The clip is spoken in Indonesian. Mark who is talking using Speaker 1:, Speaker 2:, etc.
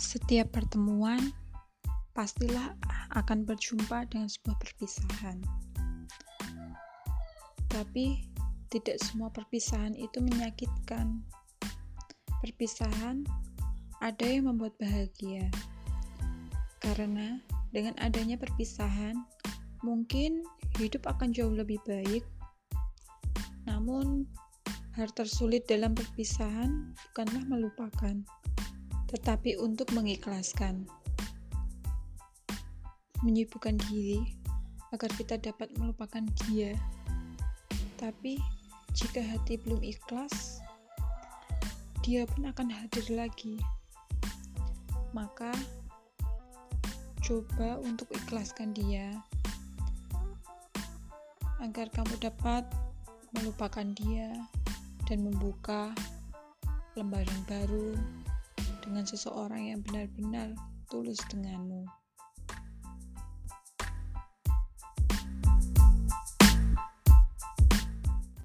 Speaker 1: Setiap pertemuan pastilah akan berjumpa dengan sebuah perpisahan. Tapi tidak semua perpisahan itu menyakitkan. Perpisahan ada yang membuat bahagia. Karena dengan adanya perpisahan, mungkin hidup akan jauh lebih baik. Namun, hal tersulit dalam perpisahan bukanlah melupakan tetapi untuk mengikhlaskan. Menyibukkan diri agar kita dapat melupakan dia. Tapi jika hati belum ikhlas, dia pun akan hadir lagi. Maka coba untuk ikhlaskan dia agar kamu dapat melupakan dia dan membuka lembaran baru dengan seseorang yang benar-benar tulus denganmu.